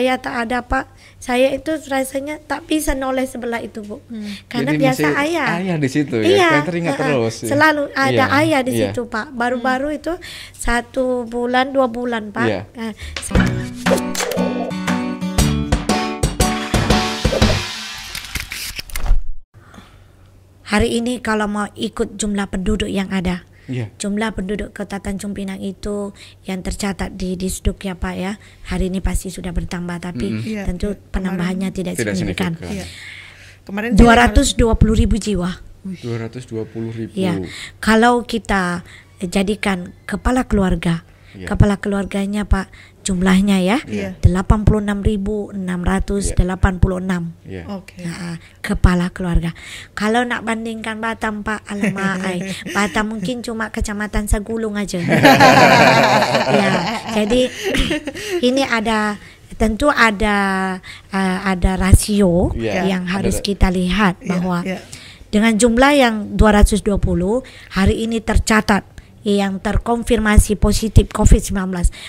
saya tak ada pak saya itu rasanya tak bisa noleh sebelah itu bu karena Jadi biasa ayah ayah di situ ya, iya kan teringat uh-uh. terus. ya. selalu ada Iya, ayah di iya. situ pak baru-baru itu satu bulan dua bulan pak Iya. Eh, hari ini kalau mau ikut jumlah penduduk yang ada Iya. jumlah penduduk Kota Tanjung Pinang itu yang tercatat di Disduk ya Pak ya hari ini pasti sudah bertambah tapi Mm-mm. Iya, tentu iya. penambahannya tidak, Tidak signifikan. signifikan. Iya. Kemarin saya 220 ribu jiwa. 220 ribu. Ya, kalau kita jadikan kepala keluarga, Iya. kepala keluarganya Pak jumlahnya ya, Iya. 86.686. Iya. Oke. Nah, kepala keluarga. Kalau nak bandingkan Batam Pak, alamak, ai. Batam mungkin cuma kecamatan Sagulung aja. ya, jadi ini ada tentu ada uh, ada rasio Iya, yang harus kita lihat Iya, bahwa iya. dengan jumlah yang 220 hari ini tercatat yang terkonfirmasi positif COVID-19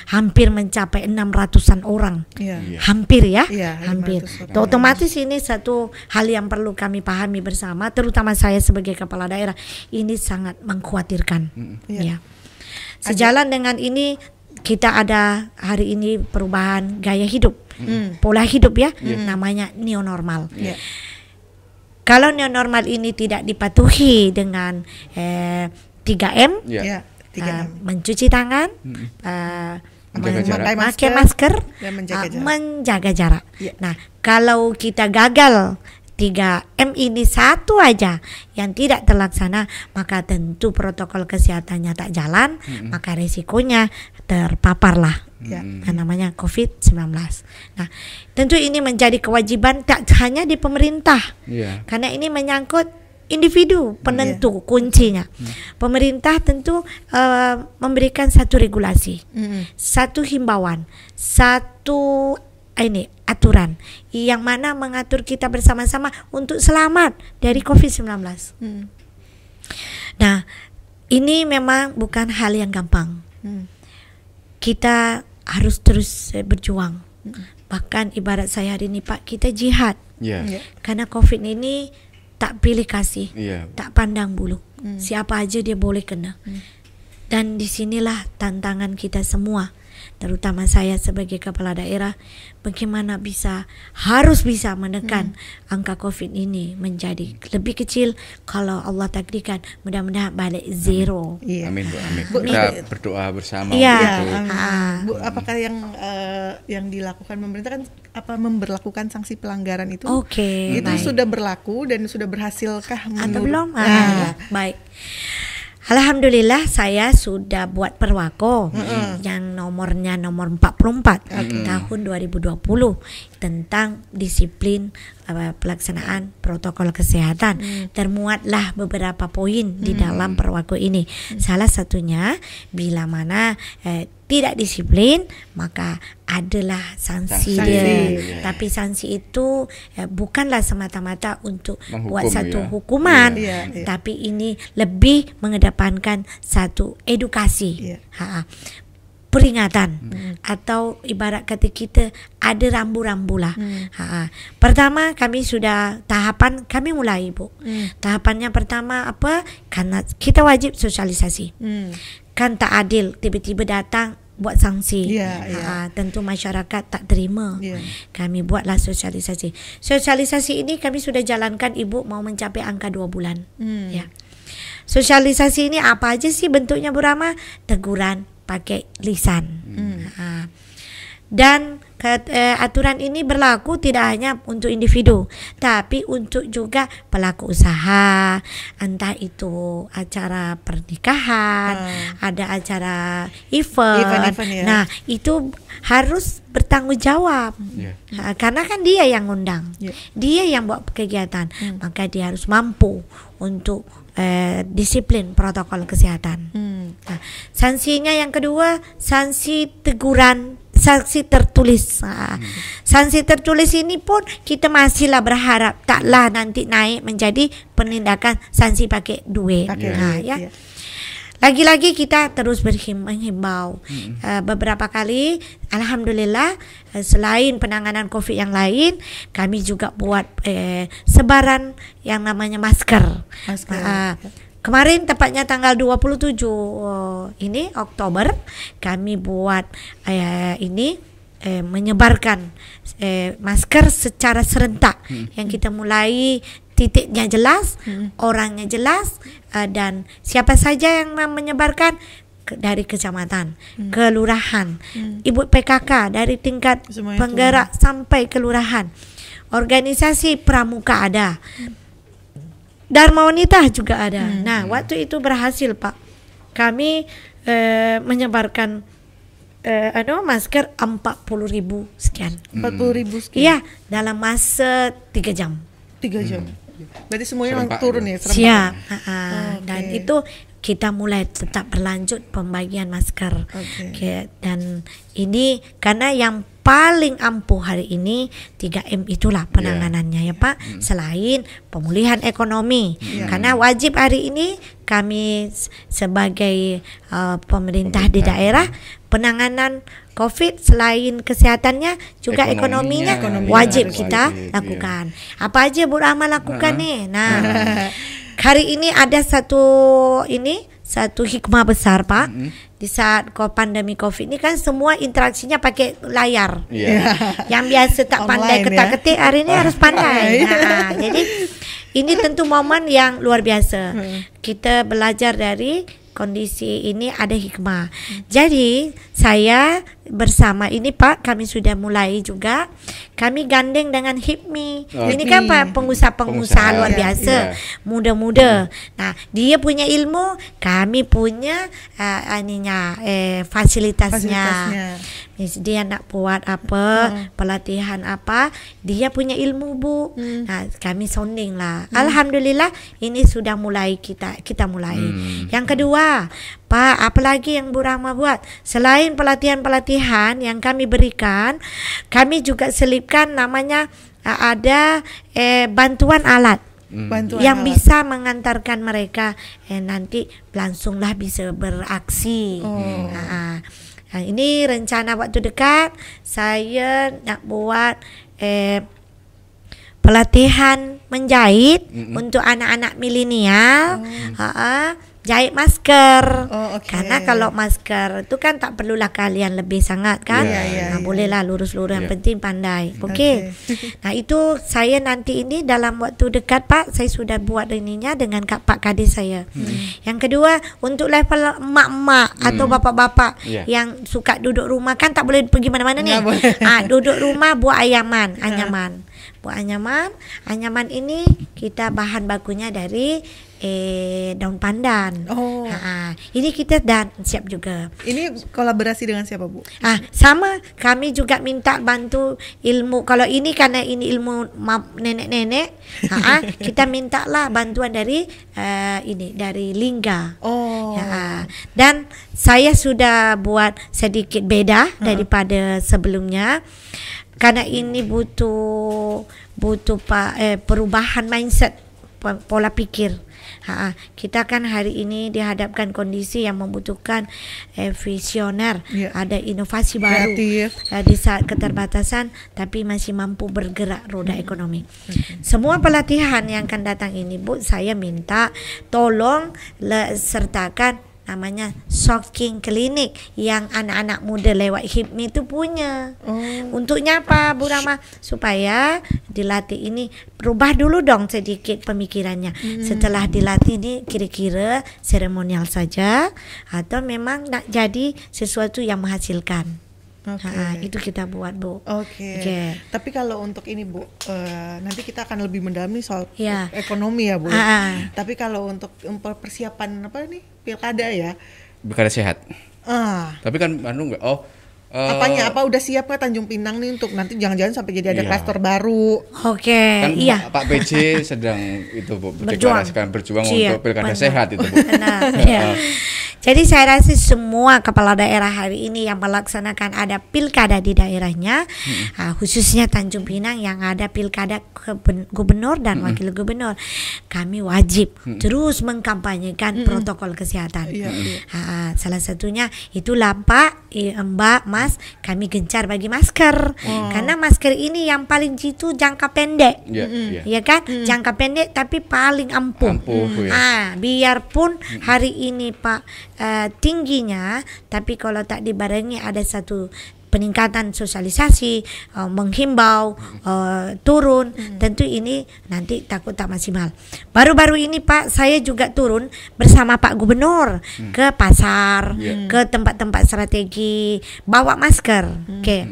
hampir mencapai 600-an orang Iya. Iya. hampir ya, Iya, hampir. 500 orang. Tuh, Otomatis ini satu hal yang perlu kami pahami bersama, terutama saya sebagai kepala daerah, ini sangat mengkhawatirkan. Ya. Iya. Sejalan dengan ini kita ada hari ini perubahan gaya hidup, pola hidup ya, namanya new normal. Iya. Kalau new normal ini tidak dipatuhi dengan eh, 3M, Iya. Iya. Tiga Uh, mencuci tangan, Mm-mm. uh, Menjaga men- jarak. memakai masker, Dan menjaga uh, jarak. menjaga jarak. Iya. Nah, kalau kita gagal 3M ini satu aja yang tidak terlaksana, maka tentu protokol kesehatannya tak jalan, maka resikonya terpaparlah. Ya. Nah, namanya COVID-19. Nah, tentu ini menjadi kewajiban tak hanya di pemerintah, Iya. karena ini menyangkut individu penentu kuncinya. Pemerintah tentu eh, memberikan satu regulasi, Mm-mm. satu himbauan, satu eh, ini aturan yang mana mengatur kita bersama-sama untuk selamat dari COVID-19. Mm. Nah, ini memang bukan hal yang gampang. Mm. Kita harus terus eh, berjuang. Bahkan ibarat saya hari ini Pak, kita jihad Iya. Iya. karena COVID ini tak pilih kasih. Iya. tak pandang bulu. Hmm. Siapa aja dia boleh kena. Dan di sinilah tantangan kita semua, terutama saya sebagai kepala daerah, bagaimana bisa harus bisa menekan angka COVID ini menjadi lebih kecil. Kalau Allah takdirkan, mudah-mudahan balik zero. Iya. Amin Bu, amin. Bu, Kita ini- berdoa bersama Iya. untuk Ya, amin. Ah. Bu, apakah yang eh, yang dilakukan pemerintah kan apa memberlakukan sanksi pelanggaran itu? Oke, itu baik. sudah berlaku dan sudah berhasilkah atau menurut- belum? Nah, Ah, baik. Alhamdulillah saya sudah buat perwako yang nomornya nomor 44 tahun 2020 tentang disiplin uh, pelaksanaan protokol kesehatan. Termuatlah beberapa poin di dalam perwako ini. Salah satunya bila mana eh, tidak disiplin maka adalah sanksi, Sanksi, dia. iya. Tapi sanksi itu eh, bukanlah semata-mata untuk buat Menghukum, satu ya. hukuman, Iya, iya. tapi ini lebih mengedepankan satu edukasi, Iya. Ha, peringatan atau ibarat kata kita ada rambu-rambu lah. Ha, pertama kami sudah tahapan kami mulai bu. Tahapannya pertama apa? Karena kita wajib sosialisasi. Hmm. Kan tak adil tiba-tiba datang buat sanksi. Iya, Ha, iya. tentu masyarakat tak terima. Iya. Kami buatlah sosialisasi. Sosialisasi ini kami sudah jalankan ibu mau mencapai angka dua bulan. Hmm. Ya. Sosialisasi ini apa aja sih bentuknya Bu Rama? Teguran pakai lisan. Ha. Dan aturan ini berlaku tidak hanya untuk individu, tapi untuk juga pelaku usaha, entah itu acara pernikahan, ada acara event. Event-event ya. Nah, itu harus bertanggung jawab. Ha, karena kan dia yang ngundang, Iya. dia yang buat kegiatan, maka dia harus mampu untuk eh, disiplin protokol kesehatan. Hmm. Nah, sanksinya yang kedua, sanksi teguran, sanksi tertulis. Nah, Sanksi tertulis ini pun kita masihlah berharap taklah nanti naik menjadi penindakan sanksi pakai duit. Pakai Nah, duit, ya. iya. lagi-lagi kita terus menghimbau uh, beberapa kali alhamdulillah uh, selain penanganan covid yang lain kami juga buat eh, sebaran yang namanya masker, Masker. Uh, Kemarin tepatnya tanggal 27 uh, ini Oktober kami buat eh, ini eh, menyebarkan eh, masker secara serentak. Yang kita mulai titiknya jelas, orangnya jelas uh, dan siapa saja yang menyebarkan ke- dari kecamatan, kelurahan, ibu PKK dari tingkat Semuanya penggerak sampai kelurahan, organisasi pramuka ada. Dharma Wanita juga ada. Nah, waktu itu berhasil, Pak. Kami eh, menyebarkan eh, anu masker 40.000 ribu sekian. 40 ribu sekian. Iya, dalam masa tiga jam. Tiga jam. Berarti semuanya Serempak langsung turun ya? ya? serempak. Siap. Ha-ha. Oke. Dan itu kita mulai tetap berlanjut pembagian masker. Oke. Oke, Dan ini karena yang paling ampuh hari ini 3M itulah penanganannya ya Pak. Selain pemulihan ekonomi. Iya. Karena wajib hari ini kami sebagai uh, pemerintah, di Pemerintah. daerah penanganan COVID selain kesehatannya juga ekonominya, Ekonominya, wajib kita wajib, iya. lakukan. Apa aja Bu Rahma lakukan Ha-ha. nih? Nah, hari ini ada satu ini satu hikmah besar Pak. Di saat pandemi COVID ini kan semua interaksinya pakai layar. Iya. Yang biasa tak pandai Online, ketak ya. ketik hari ini harus pandai. Nah, jadi ini tentu momen yang luar biasa. Kita belajar dari kondisi ini ada hikmah. Jadi saya bersama ini Pak kami sudah mulai juga kami gandeng dengan HIPMI. Oh, ini kan. Pak pengusaha-pengusaha Pengusaha, luar iya, biasa, iya. muda-muda. Nah, dia punya ilmu, kami punya uh, ininya eh, fasilitasnya. Fasilitasnya. Dia nak buat apa pelatihan apa dia punya ilmu bu Hmm. nah kami sounding lah alhamdulillah ini sudah mulai kita kita mulai Hmm. yang kedua pak apalagi yang Bu Rahma buat selain pelatihan pelatihan yang kami berikan kami juga selipkan namanya uh, ada eh, bantuan alat Hmm. Bantuan yang alat. bisa mengantarkan mereka eh, nanti langsunglah bisa beraksi. Oh. Nah, nah, ini rencana waktu dekat saya nak buat eh, pelatihan menjahit Mm-mm. untuk anak-anak milenial. Ha-ha, jahit masker. Oh, oke. Karena kalau masker itu kan tak perlulah kalian lebih sangat kan. Iya, iya, nah, iya. bolehlah lurus-lurus yang Iya. penting pandai. Okey. Oke. Nah itu saya nanti ini dalam waktu dekat Pak saya sudah buat ininya dengan Kak Pak Kadis saya. Yang kedua untuk level emak-emak atau bapak-bapak Iya. yang suka duduk rumah kan tak boleh pergi mana-mana nih. Ah duduk rumah buat ayaman, anyaman. Buat anyaman, anyaman ini kita bahan bakunya dari eh daun pandan. Oh. Ha, ini kita dah siap juga. Ini kolaborasi dengan siapa bu? Ah, sama kami juga minta bantu ilmu. Kalau ini karena ini ilmu nenek-nenek, ha, kita mintalah bantuan dari eh, ini dari Lingga. Oh. Ya, dan saya sudah buat sedikit beda daripada sebelumnya karena ini butuh butuh pak eh, perubahan mindset po- pola pikir. Ha, kita kan hari ini dihadapkan kondisi yang membutuhkan eh, visioner, Ya. ada inovasi baru Kreatif. eh, di saat keterbatasan, tapi masih mampu bergerak roda ekonomi. Semua pelatihan yang akan datang ini, Bu, saya minta tolong sertakan namanya shocking klinik yang anak-anak muda lewat HIPMI itu punya. Oh. Untuknya apa Bu Rama? Supaya dilatih ini rubah dulu dong sedikit pemikirannya. Setelah dilatih ini kira-kira seremonial saja atau memang nak jadi sesuatu yang menghasilkan. Oke. Ha, itu kita buat Bu. Oke. Oke. Tapi kalau untuk ini Bu, eh, nanti kita akan lebih mendalami soal Ya. ekonomi ya Bu. Tapi kalau untuk untuk persiapan apa nih pilkada ya, Pilkada sehat. ah, Tapi kan anu enggak oh eh, apanya? Apa udah siap nggak Tanjung Pinang nih untuk nanti jangan-jangan sampai jadi ada Iya. klaster baru? Oke, kan iya. Pak, Pak PJ sedang itu Bu Berjuang. berjuang Iya, untuk pilkada benar. sehat itu Bu. Benar, ya. Jadi saya rasa semua kepala daerah hari ini yang melaksanakan ada pilkada di daerahnya, ah, khususnya Tanjung Pinang yang ada pilkada gubernur dan wakil gubernur, kami wajib terus mengkampanyekan protokol kesehatan. Iya, iya. Ah, salah satunya itulah Pak, Mbak, Mas, kami gencar bagi masker. Karena masker ini yang paling jitu jangka pendek. Iya, iya. Ya kan? Jangka pendek tapi paling ampuh. Ampuh, ya. Ah, biarpun hari ini Pak eh, tingginya, tapi kalau tak dibarengi ada satu peningkatan sosialisasi, eh, menghimbau eh, turun, tentu ini nanti takut tak maksimal. Baru-baru ini Pak, saya juga turun bersama Pak Gubernur ke pasar, Ya. ke tempat-tempat strategi, bawa masker. Oke.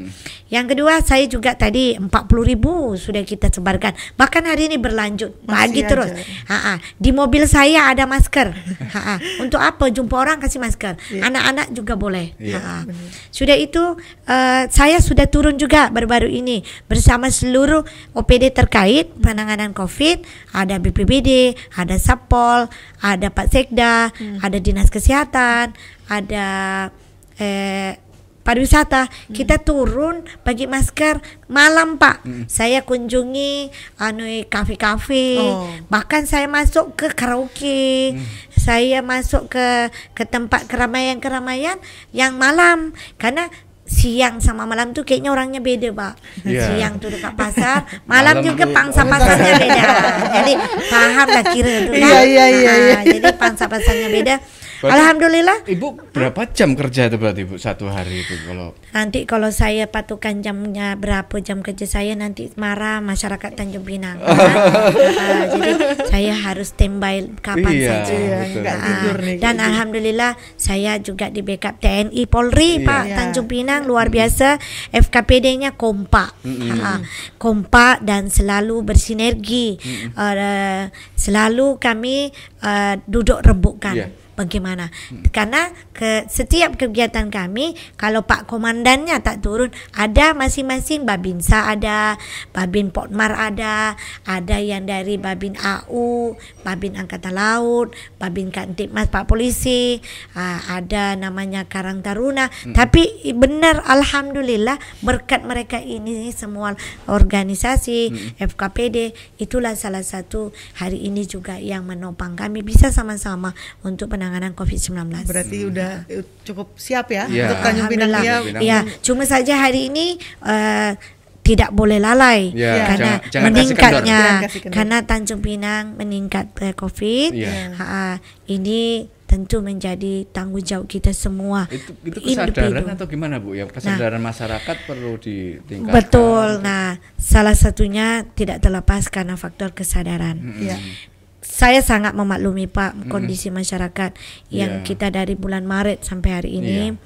Yang kedua, saya juga tadi 40 ribu sudah kita sebarkan. Bahkan hari ini berlanjut, Masih bagi terus. aja. Ha-ha. Di mobil saya ada masker. Ha-ha. Untuk apa? Jumpa orang kasih masker. Iya. Anak-anak juga boleh. Iya. Ha-ha. Sudah itu eh, saya sudah turun juga baru-baru ini bersama seluruh OPD terkait penanganan COVID. Ada BPBD, ada Sapol, ada Pak Sekda, Hmm. ada Dinas Kesehatan, ada eh, pariwisata. Kita turun bagi masker malam pak. Saya kunjungi anu kafe-kafe. Oh. bahkan saya masuk ke karaoke. Saya masuk ke ke tempat keramaian-keramaian yang malam. Karena siang sama malam tuh kayaknya orangnya beda pak. Iya. siang tuh dekat pasar malam, Malam juga pangsa pasarnya beda. Jadi paham lah kira tuh kan? Iya, iya, iya, Ah, iya. jadi pangsa pasarnya beda Berarti- alhamdulillah Ibu berapa jam kerja itu berarti Bu satu hari itu kalau Nanti kalau saya patukan jamnya berapa jam kerja saya nanti marah masyarakat Tanjung Pinang. kan? Ah, jadi saya harus standby kapan Iya, saja. Iya, nih. dan alhamdulillah saya juga di backup TNI Polri Iya. Pak Iya. Tanjung Pinang luar biasa FKPD-nya kompak. Ah, kompak dan selalu bersinergi. Eh, selalu kami eh, duduk rembukan Iya. Bagaimana? Karena ke setiap kegiatan kami kalau Pak Komandannya tak turun ada masing-masing. Babinsa ada Babin Potmar ada ada yang dari Babin AU Babin Angkatan Laut Babin Kantipmas Pak Polisi ada namanya Karang Taruna. Tapi benar Alhamdulillah berkat mereka ini semua organisasi FKPD itulah salah satu hari ini juga yang menopang. Kami bisa sama-sama untuk penanganan COVID-19. Berarti udah eh, cukup siap ya Iya. untuk Tanjung Pinang ya. Iya, cuma saja hari ini eh, tidak boleh lalai Ya, karena jangan- jangan meningkatnya. Jangan karena Tanjung Pinang meningkat eh, COVID. Iya. Ha, ini tentu menjadi tanggung jawab kita semua. itu itu kesadaran individu. atau gimana Bu ya kesadaran masyarakat perlu ditingkatkan. Betul. Nah, salah satunya tidak terlepas karena faktor kesadaran. Iya. Saya sangat memaklumi Pak kondisi masyarakat yang Iya. kita dari bulan Maret sampai hari ini Iya.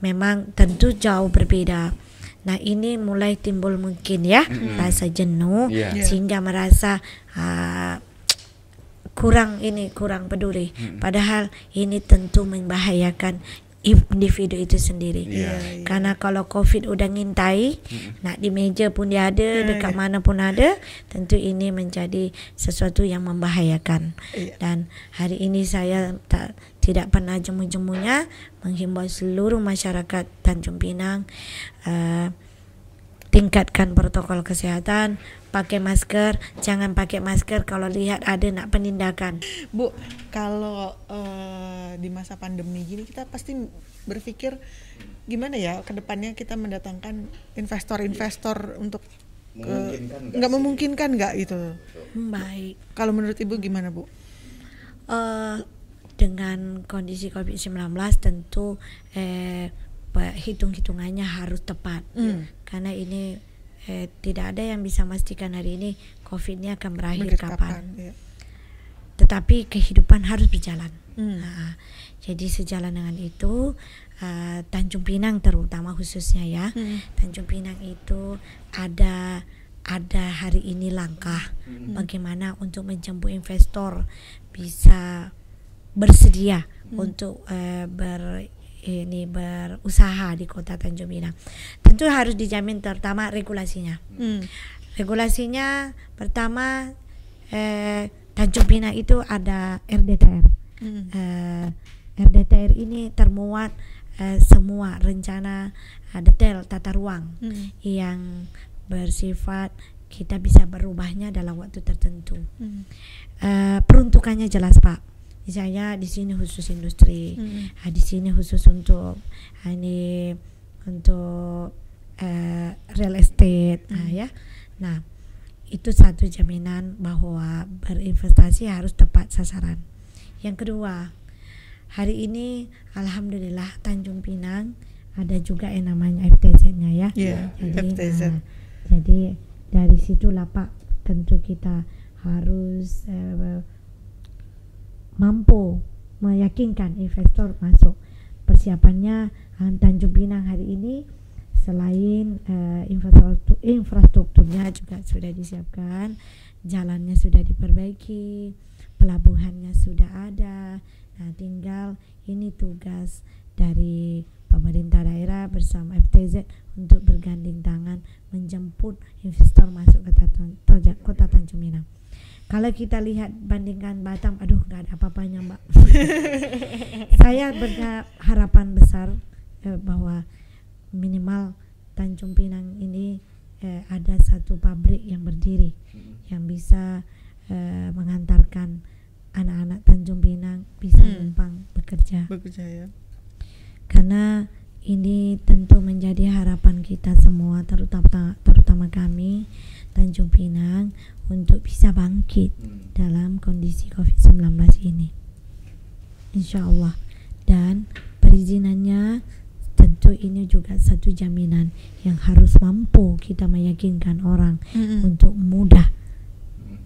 memang tentu jauh berbeda. Nah, ini mulai timbul mungkin ya rasa jenuh. Iya. sehingga merasa ah, kurang ini kurang peduli. Padahal ini tentu membahayakan individu itu sendiri. Iya. Iya. Karena kalau COVID udah ngintai, nak di meja pun dia ada, Ya, dekat ya. mana pun ada, tentu ini menjadi sesuatu yang membahayakan. Iya. Dan hari ini saya tak tidak pernah jemu-jemunya menghimbau seluruh masyarakat Tanjung Pinang eh, tingkatkan protokol kesehatan, pakai masker, jangan pakai masker kalau lihat ada nak penindakan. Bu, kalau eh, di masa pandemi gini kita pasti berpikir gimana ya ke depannya kita mendatangkan investor-investor untuk nggak memungkinkan nggak gitu. Baik. Kalau menurut Ibu gimana, Bu? eh dengan kondisi COVID-19 tentu eh, hitung-hitungannya harus tepat Hmm. karena ini eh, tidak ada yang bisa memastikan hari ini COVID ini akan berakhir Berakhir kapan. Iya. Tetapi kehidupan harus berjalan. Hmm. Nah, jadi sejalan dengan itu eh, Tanjung Pinang terutama khususnya ya Hmm. Tanjung Pinang itu ada ada hari ini langkah bagaimana untuk menjemput investor bisa bersedia untuk eh, ber ini berusaha di kota Tanjung Pinang. Tentu harus dijamin terutama regulasinya. Hmm. Regulasinya pertama eh, Tanjung Pinang itu ada RDTR Hmm. eh, RDTR ini termuat eh, semua rencana eh, detail tata ruang Hmm. yang bersifat kita bisa berubahnya dalam waktu tertentu. Hmm. Eh, peruntukannya jelas Pak. Misalnya di sini khusus industri, Hmm. ah, di sini khusus untuk ah, ini untuk eh, real estate, ah, ya. Nah itu satu jaminan bahwa berinvestasi harus tepat sasaran. Yang kedua, hari ini alhamdulillah Tanjung Pinang ada juga yang namanya FTZ-nya ya. Iya, Jadi, FTZ. ah, jadi dari situlah Pak tentu kita harus eh, mampu meyakinkan investor masuk. Persiapannya ah, Tanjung Pinang hari ini selain eh, infrastruktur infrastrukturnya juga sudah disiapkan, jalannya sudah diperbaiki, pelabuhannya sudah ada. Nah, tinggal ini tugas dari pemerintah daerah bersama FTZ untuk bergandeng tangan menjemput investor masuk ke kota Tanjung Pinang. Kalau kita lihat bandingkan Batam, aduh nggak ada apa-apanya mbak. Saya berharapan besar eh, bahwa minimal Tanjung Pinang ini eh, ada satu pabrik yang berdiri yang bisa eh, mengantarkan anak-anak Tanjung Pinang bisa Hmm. numpang bekerja Bekerja ya. karena ini tentu menjadi harapan kita semua terutama terutama kami Tanjung Pinang untuk bisa bangkit dalam kondisi COVID-19 ini. Insya Allah dan perizinannya tentu ini juga satu jaminan yang harus mampu kita meyakinkan orang Mm-mm. untuk mudah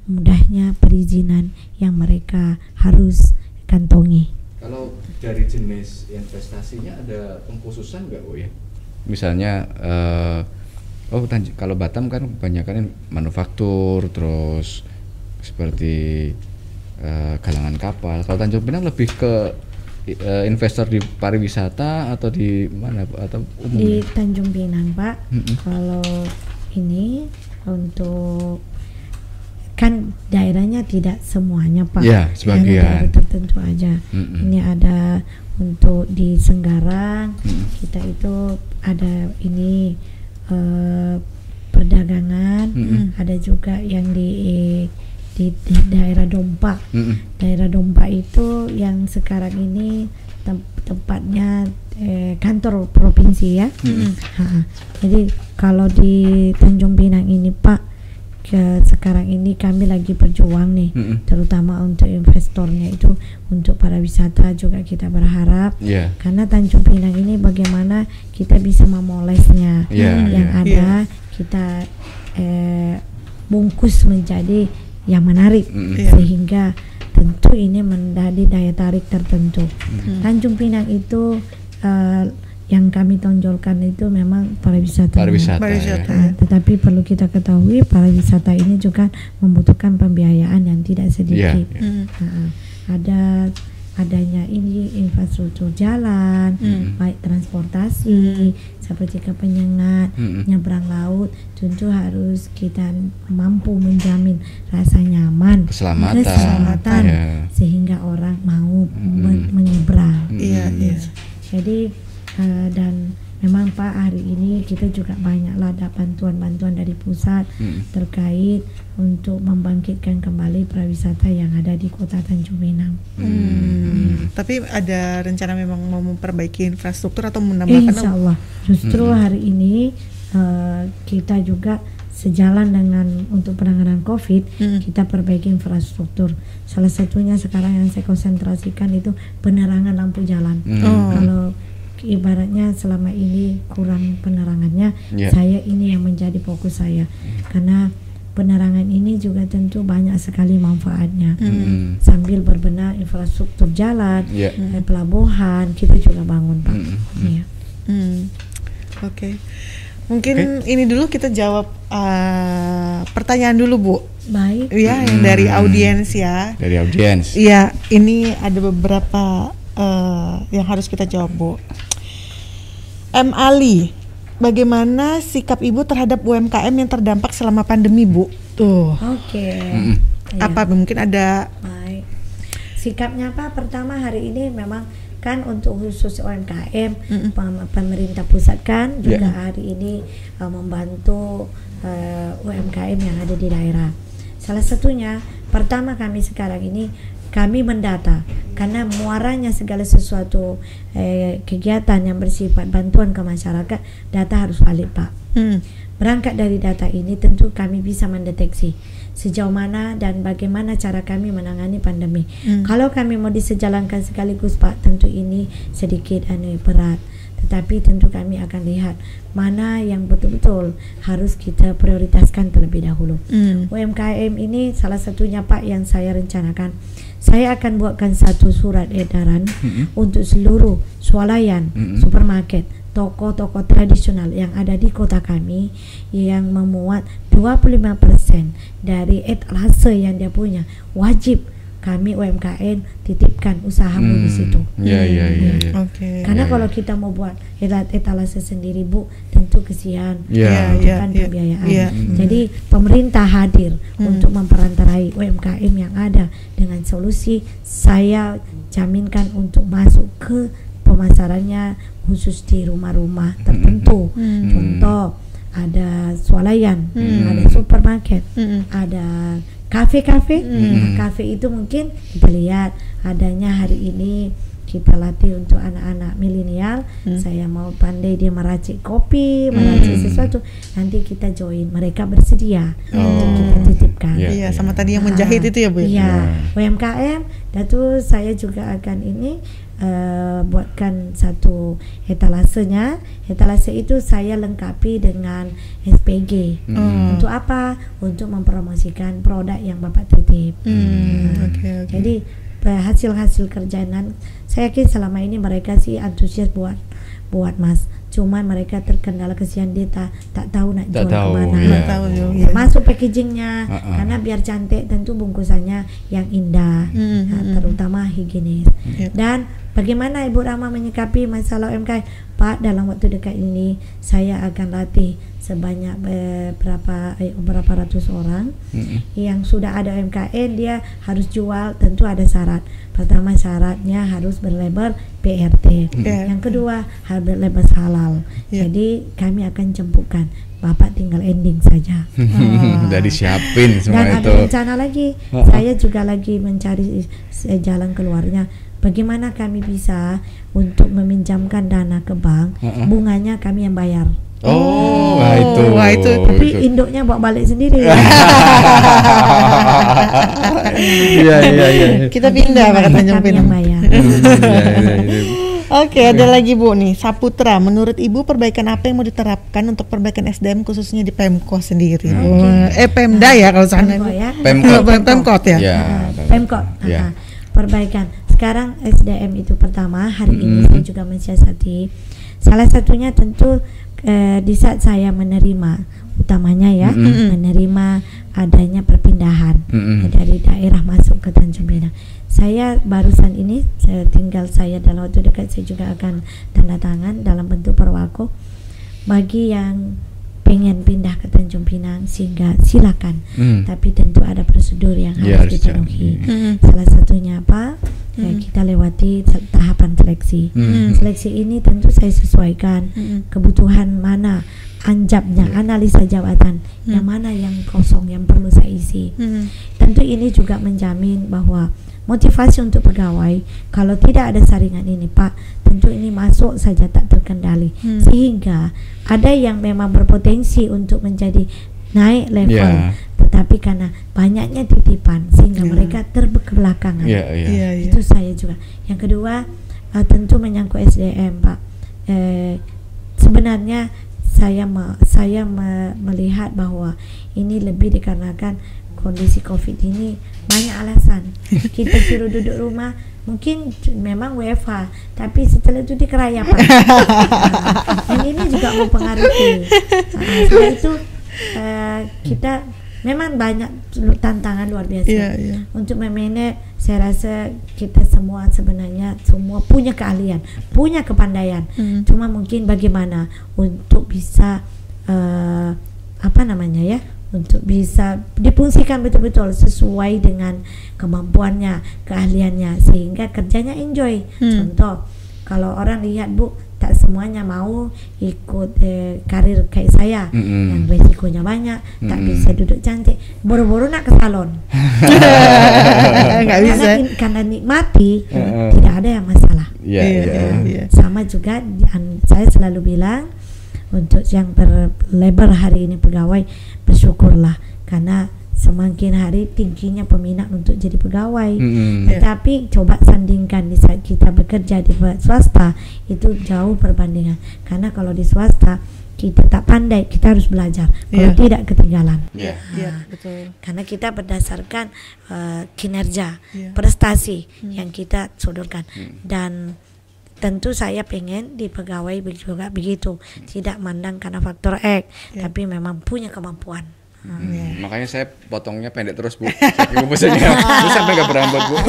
mudahnya perizinan yang mereka harus kantongi. Kalau dari jenis investasinya ada pengkhususan nggak, Bu ya? Misalnya, eh, oh Tanj- kalau Batam kan kebanyakan manufaktur, terus seperti eh, galangan kapal. Kalau Tanjung Pinang lebih ke eh, investor di pariwisata atau di mana, atau umum? Di Tanjung Pinang, Pak. Mm-mm. Kalau ini untuk kan daerahnya tidak semuanya, Pak. Ya, sebagian. daerah tertentu aja. Mm-mm. Ini ada untuk di Senggarang, Mm-mm. kita itu ada ini eh, perdagangan, Mm-mm. ada juga yang di di, di daerah Dompa. Mm-mm. Daerah Dompa itu yang sekarang ini tem- tempatnya eh, kantor provinsi ya. Ha-ha. Jadi kalau di Tanjung Pinang ini Pak, ke sekarang ini kami lagi berjuang nih, Mm-mm. terutama untuk investornya itu untuk para wisata juga kita berharap Iya. karena Tanjung Pinang ini bagaimana kita bisa memolesnya Iya, yang iya. ada kita eh, bungkus menjadi yang menarik Mm-mm. Iya. sehingga tentu ini menjadi daya tarik tertentu. Hmm. Tanjung Pinang itu eh, yang kami tonjolkan itu memang pariwisata. Pariwisata. Pariwisata. ya. Nah, tetapi perlu kita ketahui pariwisata ini juga membutuhkan pembiayaan yang tidak sedikit. Iya. Mm. Nah, ada adanya ini infrastruktur jalan, Hmm. baik transportasi seperti ke penyengat, Mm-mm. nyebrang laut, tentu harus kita mampu menjamin rasa nyaman, Keselamatan. keselamatan, Iya. sehingga orang mau men- menyeberang. Mm-mm. Iya, iya. Jadi eh, dan memang Pak hari ini kita juga banyaklah ada bantuan-bantuan dari pusat Mm. terkait untuk membangkitkan kembali pariwisata yang ada di Kota Tanjung Pinang. Hmm. Tapi ada rencana memang mau memperbaiki infrastruktur atau Eh, menambahkan insya Allah. Justru Hmm. hari ini eh, kita juga sejalan dengan untuk penanganan COVID, Hmm. kita perbaiki infrastruktur. Salah satunya sekarang yang saya konsentrasikan itu penerangan lampu jalan. Hmm. Oh. Kalau ibaratnya selama ini kurang penerangannya, Ya. saya ini yang menjadi fokus saya. Karena penerangan ini juga tentu banyak sekali manfaatnya. Mm. Sambil berbenah infrastruktur jalan, Iya. eh, pelabuhan, kita juga bangun, Pak. Mm. Iya. Hmm. Oke. Mungkin ini dulu kita jawab uh, pertanyaan dulu, Bu. Baik. Ya, yang Hmm. dari audiens ya. Dari audiens. Iya, ini ada beberapa eh, yang harus kita jawab, Bu. M. Ali, bagaimana sikap Ibu terhadap UMKM yang terdampak selama pandemi, Bu? Tuh. Oke. Mm-mm. Iya. Apa mungkin ada Baik. Sikapnya apa? Pertama hari ini memang kan untuk khusus UMKM Mm-mm. pem- pemerintah pusat kan Ya. juga hari ini uh, membantu uh, UMKM yang ada di daerah. Salah satunya pertama kami sekarang ini kami mendata karena muaranya segala sesuatu eh, kegiatan yang bersifat bantuan ke masyarakat data harus valid pak. Hmm. Berangkat dari data ini tentu kami bisa mendeteksi sejauh mana dan bagaimana cara kami menangani pandemi. Hmm. Kalau kami mau disejalankan sekaligus Pak, tentu ini sedikit anu berat. Tetapi tentu kami akan lihat mana yang betul-betul harus kita prioritaskan terlebih dahulu. Hmm. UMKM ini salah satunya Pak yang saya rencanakan. Saya akan buatkan satu surat edaran Mm-mm. untuk seluruh swalayan, Mm-mm. supermarket, toko-toko tradisional yang ada di kota kami yang memuat 25% dari etalase yang dia punya wajib kami UMKM titipkan usahamu di situ. Iya iya iya. iya. Oke. Karena Ya, kalau ya. kita mau buat etal- etalase sendiri Bu, tentu kesian. Iya. Iya, kan iya, pembiayaan. iya. Jadi pemerintah hadir Hmm. untuk memperantarai UMKM yang ada dengan solusi saya jaminkan untuk masuk ke pemasarannya khusus di rumah-rumah tertentu. Hmm. Contoh ada swalayan, Hmm. ada supermarket, Hmm. ada kafe-kafe. Hmm. Kafe itu mungkin kita lihat adanya hari ini kita latih untuk anak-anak milenial. Hmm. Saya mau pandai dia meracik kopi, meracik Hmm. sesuatu. Nanti kita join. Mereka bersedia Oh. untuk kita titipkan. Iya, iya. sama tadi yang menjahit Ah, itu ya, Bu. ya? Iya, Ya. UMKM. Datu saya juga akan ini eh, buatkan satu etalasenya. Etalase itu saya lengkapi dengan SPG. Mm. Untuk apa? Untuk mempromosikan produk yang Bapak titip. Hmm, Nah, oke, oke. Jadi eh, hasil-hasil kerjaan saya yakin selama ini mereka sih antusias buat buat Mas. Cuma mereka terkendala kesian dia tak, tak tahu nak Tak jual tahu, ke mana. iya. Nggak tahu juga. Masuk packagingnya Uh-uh. karena biar cantik tentu bungkusannya yang indah, Hmm, nah, terutama higienis. Iya. Dan bagaimana Ibu Rama menyikapi masalah UMKM? Pak, dalam waktu dekat ini saya akan latih sebanyak berapa eh, berapa ratus orang Mm-mm. yang sudah ada UMKM dia harus jual tentu ada syarat. Pertama syaratnya harus berlabel PRT. Iya. Yang kedua harus berlabel halal. Iya. Jadi kami akan jemputkan. Bapak tinggal ending saja. Udah disiapin semua Dan ada itu. rencana lagi, Ha-ha. saya juga lagi mencari eh, jalan keluarnya. Bagaimana kami bisa untuk meminjamkan dana ke bank, bunganya kami yang bayar. Oh, wah itu. wah, itu- Tapi Itu. induknya bawa balik sendiri. Iya iya iya. Kita pindah Pak bayar. Hmm, iya, iya, iya. Oke, ada lagi Bu nih, Saputra. Menurut Ibu perbaikan apa yang mau diterapkan untuk perbaikan SDM khususnya di Pemko sendiri? Wah, Eh Pemda ya kalau sana. Pemko ya. Pemkot. Pem- Pemkot ya. Ya. Pemkot. Ya. Perbaikan. Sekarang SDM itu pertama hari ini Mm. saya juga mensiasati. Salah satunya tentu eh, di saat saya menerima utamanya ya Mm-mm. menerima adanya perpindahan Mm-mm. dari daerah masuk ke Tanjung Pinang. Saya barusan ini saya tinggal saya dalam waktu dekat saya juga akan tanda tangan dalam bentuk perwako bagi yang pengen pindah ke Tanjung Pinang sehingga silakan Hmm. tapi tentu ada prosedur yang Ya, harus harus dipenuhi. Mm-mm. Salah satunya apa? Ya, Hmm. kita lewati se- tahapan seleksi. Hmm. Seleksi ini tentu saya sesuaikan Mm-mm. kebutuhan mana anjabnya, analisa jabatan, yang Hmm. mana yang kosong yang perlu saya isi. Mm-mm. Tentu ini juga menjamin bahwa motivasi untuk pegawai kalau tidak ada saringan ini Pak, tentu ini masuk saja tak terkendali. Hmm. Sehingga ada yang memang berpotensi untuk menjadi naik level, Ya. tetapi karena banyaknya titipan sehingga Ya. mereka terbelakanggan. Iya iya. Iya, iya. Itu saya juga. Yang kedua eh, tentu menyangkut SDM Pak. Eh, sebenarnya saya me- saya me- melihat bahwa ini lebih dikarenakan kondisi Covid ini banyak alasan. Kita suruh duduk rumah mungkin memang WFH tapi setelah itu dikerayapan. Dan ini juga mempengaruhi. Nah, sebab itu eh, kita memang banyak tantangan luar biasa Iya, iya. untuk memanage saya rasa kita semua sebenarnya semua punya keahlian punya kepandaian Hmm. cuma mungkin bagaimana untuk bisa eh, apa namanya ya untuk bisa difungsikan betul-betul sesuai dengan kemampuannya, keahliannya sehingga kerjanya enjoy. Hmm. Contoh, kalau orang lihat Bu tak semuanya mau ikut eh, karir kayak saya Mm-mm. yang resikonya banyak, tak Mm-mm. bisa duduk cantik, boro-boro nak ke salon. nggak bisa Karena, karena nikmati Heeh. tidak ada yang masalah. Iya, Iya, iya. iya, iya. Sama juga saya selalu bilang untuk yang berlebar hari ini pegawai bersyukurlah karena semakin hari tingginya peminat untuk jadi pegawai. Iya. Tetapi coba sandingkan di saat kita bekerja di swasta itu jauh perbandingan. Karena kalau di swasta kita tak pandai, kita harus belajar. Kalau Iya. tidak ketinggalan. Iya. Iya, betul. Karena kita berdasarkan eh, kinerja, Iya. prestasi yang kita sodorkan dan tentu saya pengen di pegawai juga begitu, tidak mandang karena faktor X, Iya. tapi memang punya kemampuan. Hmm, Iya. Makanya saya potongnya pendek terus bu, saking bosannya. Terus sampai nggak berambut bu.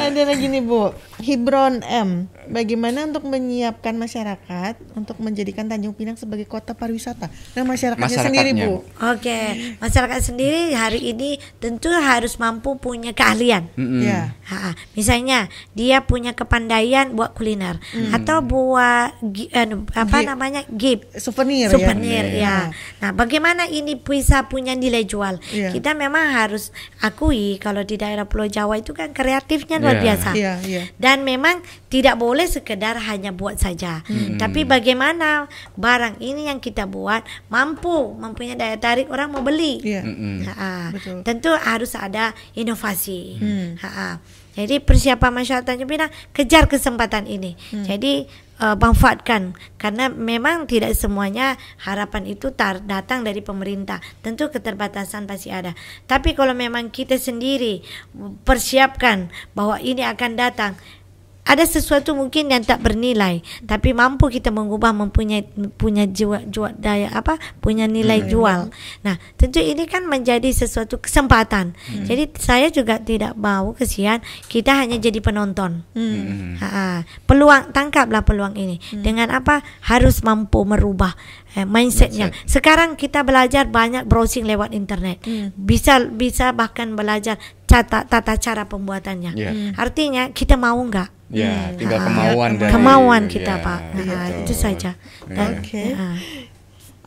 Ada lagi nih Bu, Hibron M. Bagaimana untuk menyiapkan masyarakat untuk menjadikan Tanjung Pinang sebagai kota pariwisata? Nah masyarakatnya, sendiri Masyarakatnya, Bu. Bu. Oke, masyarakat sendiri hari ini tentu harus mampu punya keahlian. Mm-mm. Ya. Ha, misalnya dia punya kepandaian buat kuliner atau buat anu, apa Gi- namanya gift Souvenir, souvenir ya. ya. Nah, bagaimana ini bisa punya nilai jual? Iya. Kita memang harus akui kalau di daerah Pulau Jawa itu kan kreatifnya luar Iya. biasa. Iya, iya. Dan memang tidak boleh sekedar hanya buat saja. Tapi bagaimana barang ini yang kita buat mampu mempunyai daya tarik orang mau beli. Iya. Ha-ha. Betul. Tentu harus ada inovasi. Hmm. Jadi persiapan masyarakat Tanjung Pinang kejar kesempatan ini. Hmm. Jadi uh, manfaatkan karena memang tidak semuanya harapan itu tar- datang dari pemerintah. Tentu keterbatasan pasti ada. Tapi kalau memang kita sendiri persiapkan bahwa ini akan datang ada sesuatu mungkin yang tak bernilai tapi mampu kita mengubah mempunyai punya jiwa jual daya apa? Punya nilai jual. Nah tentu ini kan menjadi sesuatu kesempatan. Jadi saya juga tidak mau kesian kita hanya jadi penonton. Hmm. Ha, ha. peluang tangkaplah peluang ini. Dengan apa? Harus mampu merubah eh, mindsetnya. Sekarang kita belajar banyak browsing lewat internet. Bisa bisa bahkan belajar tata tata cara pembuatannya. Iya. artinya kita mau nggak Ya, tinggal Ah, kemauan dari kemauan kita ya, pak Nah, betul. itu saja Dan, Oke. ah.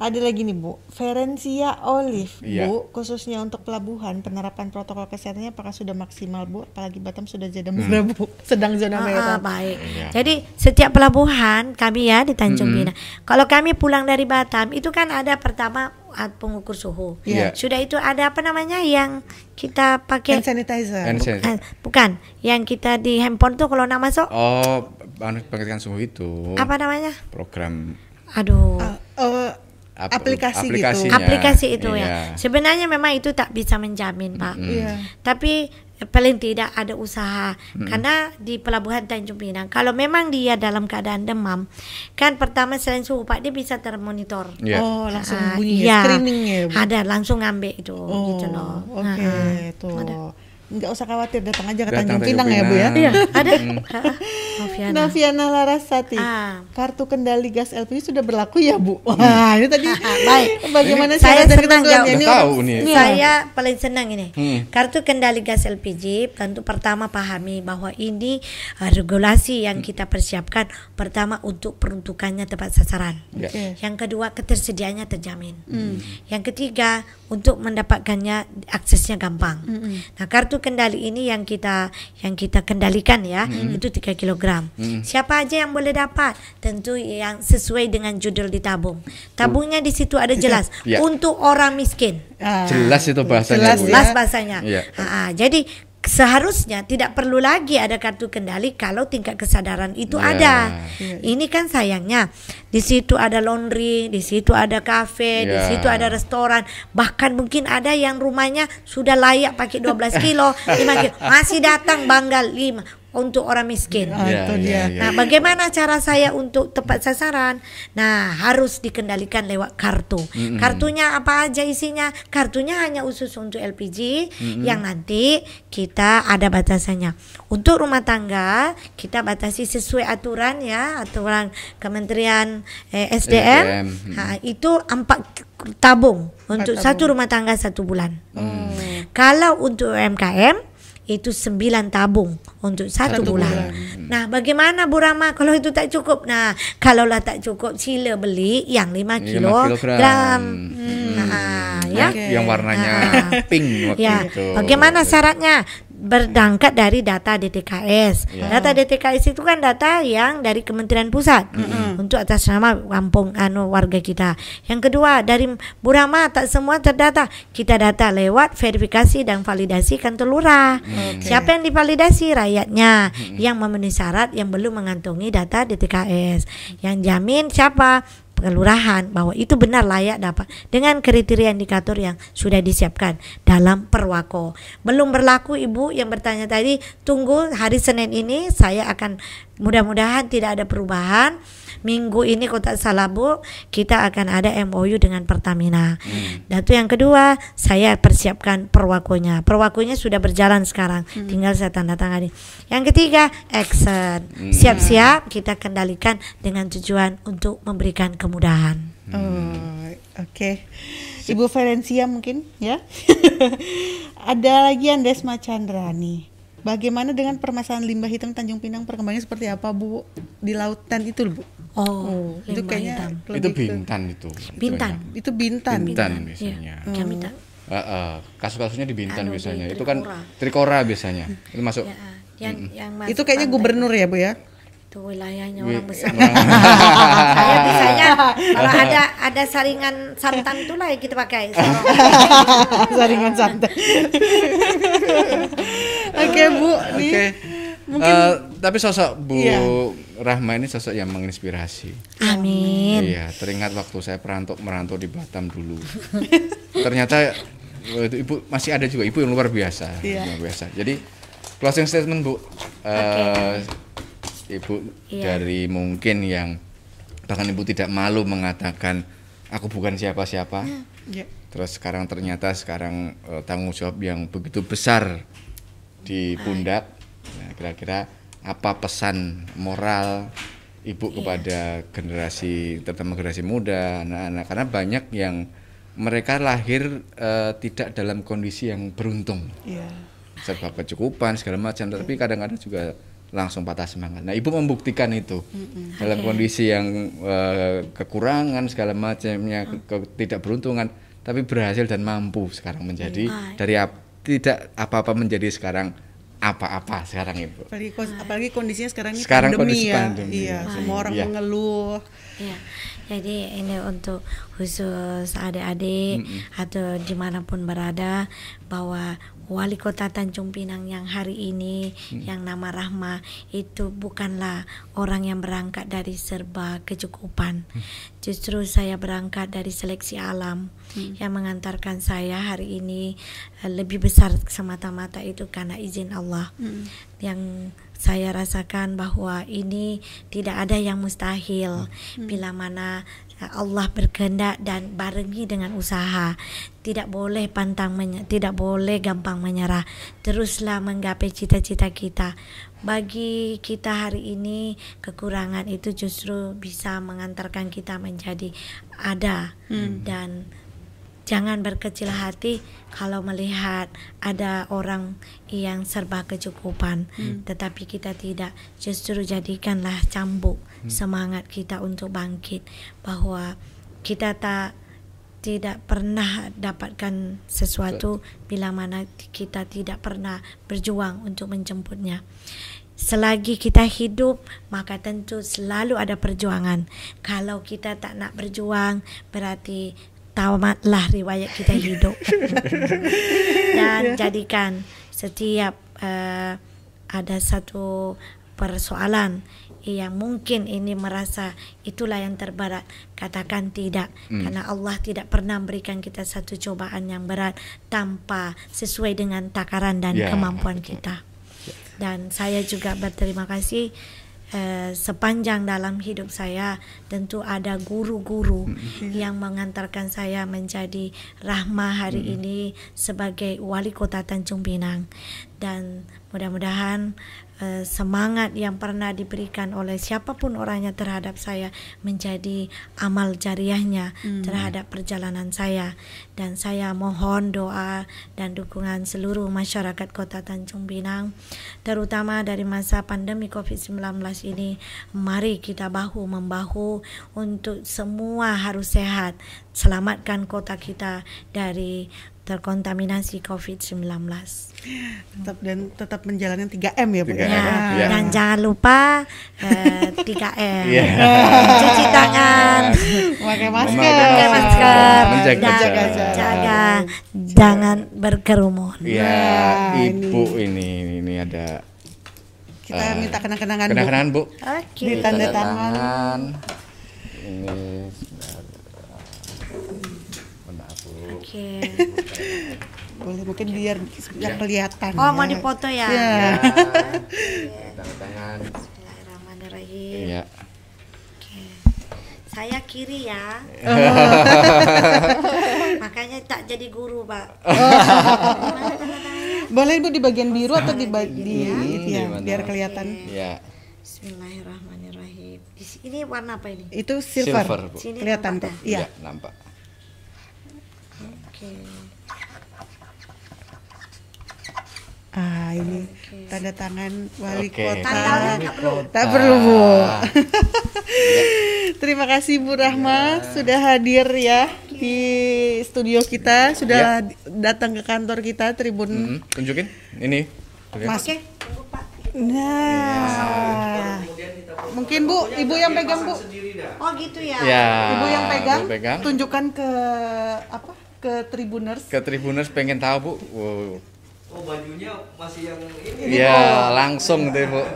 Ada lagi nih Bu, Ferencia Olive Iya. Bu, khususnya untuk pelabuhan penerapan protokol kesehatannya apakah sudah maksimal Bu? Apalagi Batam sudah zona Hmm. merah Bu, sedang zona Ah, merah. ah, baik. Iya. Jadi setiap pelabuhan kami ya di Tanjung Mm-mm. Pinang. Kalau kami pulang dari Batam itu kan ada pertama ah, pengukur suhu. Iya. Sudah itu ada apa namanya yang kita pakai Hand sanitizer. Hand Ah, bukan yang kita di handphone tuh kalau nak masuk Oh, anu pengecekan suhu itu. apa namanya? Program Aduh. Ah, oh, ap- aplikasi, aplikasinya. gitu. aplikasi itu Iya. ya. Sebenarnya memang itu tak bisa menjamin, Pak. Iya. Tapi eh, paling tidak ada usaha karena di pelabuhan Tanjung Pinang kalau memang dia dalam keadaan demam kan pertama selain suhu Pak dia bisa termonitor. Iya. Oh, langsung Ah, bunyi iya. screening ya Bu. Ada langsung ngambil itu Oh, gitu loh. Oke, Ah, ah. tuh. Ada. Nggak usah khawatir datang aja ke Datang Tanjung Tanjung Pinang ya Bu ya. Pinang. Iya, ada. Noviana. Noviana Larasati. Ah. Kartu kendali gas LPG sudah berlaku ya, Bu? Wah, ini tadi Baik. bagaimana Saya senang jawab. Ini tahu nih. Iya. Saya paling senang ini. Hmm. Kartu kendali gas LPG tentu pertama pahami bahwa ini uh, regulasi yang kita persiapkan pertama untuk peruntukannya tepat sasaran. Ya. Oke. Yang kedua ketersediaannya terjamin. Yang ketiga untuk mendapatkannya aksesnya gampang. Nah kartu kendali ini yang kita yang kita kendalikan ya itu 3 kg. Siapa aja yang boleh dapat? Tentu yang sesuai dengan judul ditabung. Tabungnya di situ ada jelas Ya. untuk orang miskin. Ah, Jelas itu bahasanya, Jelas Bu, ya. Jelas bahasanya. Iya. Ah, ah, jadi seharusnya tidak perlu lagi ada kartu kendali kalau tingkat kesadaran itu Ya. ada. Iya. Ini kan sayangnya di situ ada laundry, di situ ada kafe, di Ya. situ ada restoran, bahkan mungkin ada yang rumahnya sudah layak pakai 12 kilo, 5 kilo, masih datang banggal 5 untuk orang miskin. Ah, itu iya, dia. iya. Nah, bagaimana cara saya untuk tepat sasaran? Nah, harus dikendalikan lewat kartu. Kartunya apa aja isinya? Kartunya hanya khusus untuk LPG yang nanti kita ada batasannya. Untuk rumah tangga kita batasi sesuai aturan ya, aturan Kementerian eh, SDM. SDM, mm. Nah, itu empat tabung untuk satu rumah tangga satu bulan. Kalau untuk UMKM itu sembilan tabung untuk satu, Satu bulan. bulan. Nah, bagaimana Bu Rama kalau itu tak cukup? Nah, kalaulah tak cukup sila beli yang 5 Lima kilogram. kilogram. Nah, ya. Yang- Yang warnanya pink waktu Ya, itu. bagaimana syaratnya? Berangkat dari data DTKS. Ya. Data DTKS itu kan data yang dari Kementerian Pusat untuk atas nama kampung anu warga kita. Yang kedua dari Burama tak semua terdata. Kita data lewat verifikasi dan validasi kantor lurah. Siapa yang divalidasi? Rakyatnya yang memenuhi syarat yang belum mengantongi data DTKS. Yang jamin siapa? Kelurahan bahwa itu benar layak dapat dengan kriteria indikator yang sudah disiapkan dalam perwako. Belum berlaku Ibu yang bertanya tadi, tunggu hari Senin ini saya akan mudah-mudahan tidak ada perubahan. Minggu ini kok tak salah Bu, kita akan ada MOU dengan Pertamina. Dan itu yang kedua, saya persiapkan perwakonya. Perwakonya sudah berjalan sekarang, tinggal saya tanda tangani. Yang ketiga, action. Siap-siap kita kendalikan dengan tujuan untuk memberikan kemudahan. Oh, oke. Ibu Ferencia mungkin ya. Ada lagi Andesma Chandra nih. Bagaimana dengan permasalahan limbah hitam Tanjung Pinang perkembangannya seperti apa Bu di lautan itu Bu? Oh, itu limbah kayaknya hitam. itu bintan itu. Bintan. Itu bintan. Bintan Iya, biasanya. Bintan. Heeh, kasus-kasusnya di Bintan Anu, di biasanya. Itu kan Trikora. biasanya. Itu masuk. Ya, yang yang Itu masuk kayaknya pantai. gubernur ya Bu ya? Itu wilayahnya Wi- orang besar. Saya bisanya kalau ada ada saringan santan itulah yang kita pakai. Saringan santai. Oke Bu, nih. Oke. Eh, tapi sosok Bu Iya. Rahma ini sosok yang menginspirasi. Amin. Iya, teringat waktu saya perantau merantau di Batam dulu. Ternyata eh, itu ibu masih ada juga ibu yang luar biasa, Iya. luar biasa. Jadi closing statement Bu, Eh, ibu Iya. dari mungkin yang bahkan ibu tidak malu mengatakan aku bukan siapa-siapa. Ya. Terus sekarang ternyata sekarang eh, tanggung jawab yang begitu besar di pundak. Nah, kira-kira apa pesan moral ibu kepada generasi terutama generasi muda, anak-anak karena banyak yang mereka lahir eh, tidak dalam kondisi yang beruntung. Iya. Serba kecukupan segala macam, tapi kadang-kadang juga langsung patah semangat. Nah, ibu membuktikan itu dalam kondisi yang eh, kekurangan segala macamnya, ke- ke- tidak beruntungan, tapi berhasil dan mampu sekarang menjadi Iya. dari ap- tidak apa-apa menjadi sekarang apa-apa sekarang ibu. Apalagi, kos- apalagi kondisinya sekarang ini Sekarang pandemi kondisi ya. pandemi. Iya, Iya. semua orang Iya. mengeluh. Ya, jadi ini untuk khusus adik-adik atau di mana pun berada bahwa wali kota Tanjung Pinang yang hari ini yang nama Rahma itu bukanlah orang yang berangkat dari serba kecukupan. Justru saya berangkat dari seleksi alam yang mengantarkan saya hari ini eh, lebih besar semata-mata itu karena izin Allah. Yang saya rasakan bahwa ini tidak ada yang mustahil. Bila mana Allah berkehendak dan barengi dengan usaha. Tidak boleh pantang menye- tidak boleh gampang menyerah. Teruslah menggapai cita-cita kita. Bagi kita hari ini kekurangan itu justru bisa mengantarkan kita menjadi ada dan Jangan berkecil hati kalau melihat ada orang yang serba kecukupan, tetapi kita tidak. Justru jadikanlah cambuk semangat kita untuk bangkit, bahwa kita tak tidak pernah dapatkan sesuatu bila mana kita tidak pernah berjuang untuk menjemputnya. Selagi kita hidup, maka tentu selalu ada perjuangan. Kalau kita tak nak berjuang, berarti tamatlah riwayat kita hidup. Dan jadikan setiap eh, ada satu persoalan yang mungkin ini merasa itulah yang terberat katakan tidak. Karena Allah tidak pernah memberikan kita satu cobaan yang berat tanpa sesuai dengan takaran dan Ya, kemampuan kita. Dan saya juga berterima kasih eh, sepanjang dalam hidup saya tentu ada guru-guru yang mengantarkan saya menjadi Rahma hari ini sebagai wali kota Tanjung Pinang. Dan Mudah-mudahan eh, semangat yang pernah diberikan oleh siapa pun orangnya terhadap saya menjadi amal jariahnya terhadap perjalanan saya. Dan saya mohon doa dan dukungan seluruh masyarakat Kota Tanjung Pinang terutama dari masa pandemi Covid-19 ini. Mari kita bahu membahu untuk semua harus sehat. Selamatkan kota kita dari terkontaminasi COVID-19. tetap dan tetap menjalankan 3M ya Bu. 3M. Ya, Ya. dan jangan lupa eh, 3M. Iya. Cuci tangan, Pakai masker. pakai masker, Menjaga dan jarak. jaga, jangan berkerumun. Iya, Nah, ibu ini ini ada Kita minta kenang-kenangan Bu. kenang-kenangan bu. Oke. Di tanda tangan. tangan. Ini Oke. Boleh mungkin biar yang kelihatan. Oh, mau ya. dipoto ya? Iya. Tanda tangan. Bismillahirrahmanirrahim. Iya. Oke. Saya kiri ya. Makanya tak jadi guru, Pak. Boleh Bu di bagian biru atau di bagian Di ya, mana? biar kelihatan. Ya. Bismillahirrahmanirrahim. Di sini warna apa ini? Itu silver. Silver, Bu. Sini Kelihatan nampak kok. dah? Iya. Ya, nampak. Ah, ini tanda tangan wali Oke. kota. Tak perlu. Tak perlu, Bu. Ah. Terima kasih Bu Rahma sudah hadir ya di studio kita, sudah datang ke kantor kita Tribun. Hmm, tunjukin. Ini. Oke. Mas. Tunggu, Pak. Nah. Mungkin Bu, Ibu yang pegang Bu. Oh, gitu ya. Ya. Ibu yang pegang, Ibu pegang. tunjukkan ke apa? Ke Tribuners. Ke Tribuners pengen tahu bu. Wow. Oh bajunya masih yang ini. Iya, langsung deh bu.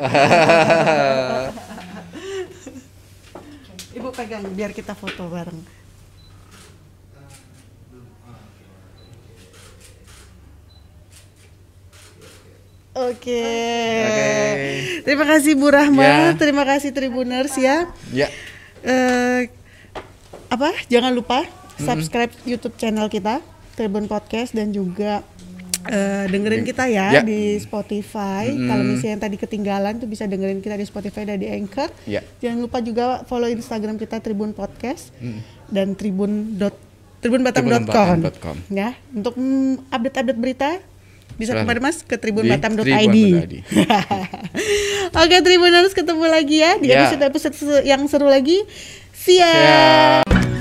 Ibu pegang biar kita foto bareng. Oke. Oke. Terima kasih Bu Rahma, Ya. terima kasih Tribuners ya. ya. Eh apa? Jangan lupa subscribe YouTube channel kita Tribun Podcast dan juga eh, dengerin kita ya, Ya. di Spotify. Kalau misalnya yang tadi ketinggalan tuh bisa dengerin kita di Spotify dan di Anchor. Ya. Jangan lupa juga follow Instagram kita Tribun Podcast dan tribun dot tribunbatam.com ya untuk mm, update-update berita bisa ke mana mas ke tribunbatam.id tribun.id. Oke Tribuners ketemu lagi ya di Ya. episode-episode yang seru lagi. Ya. Ya.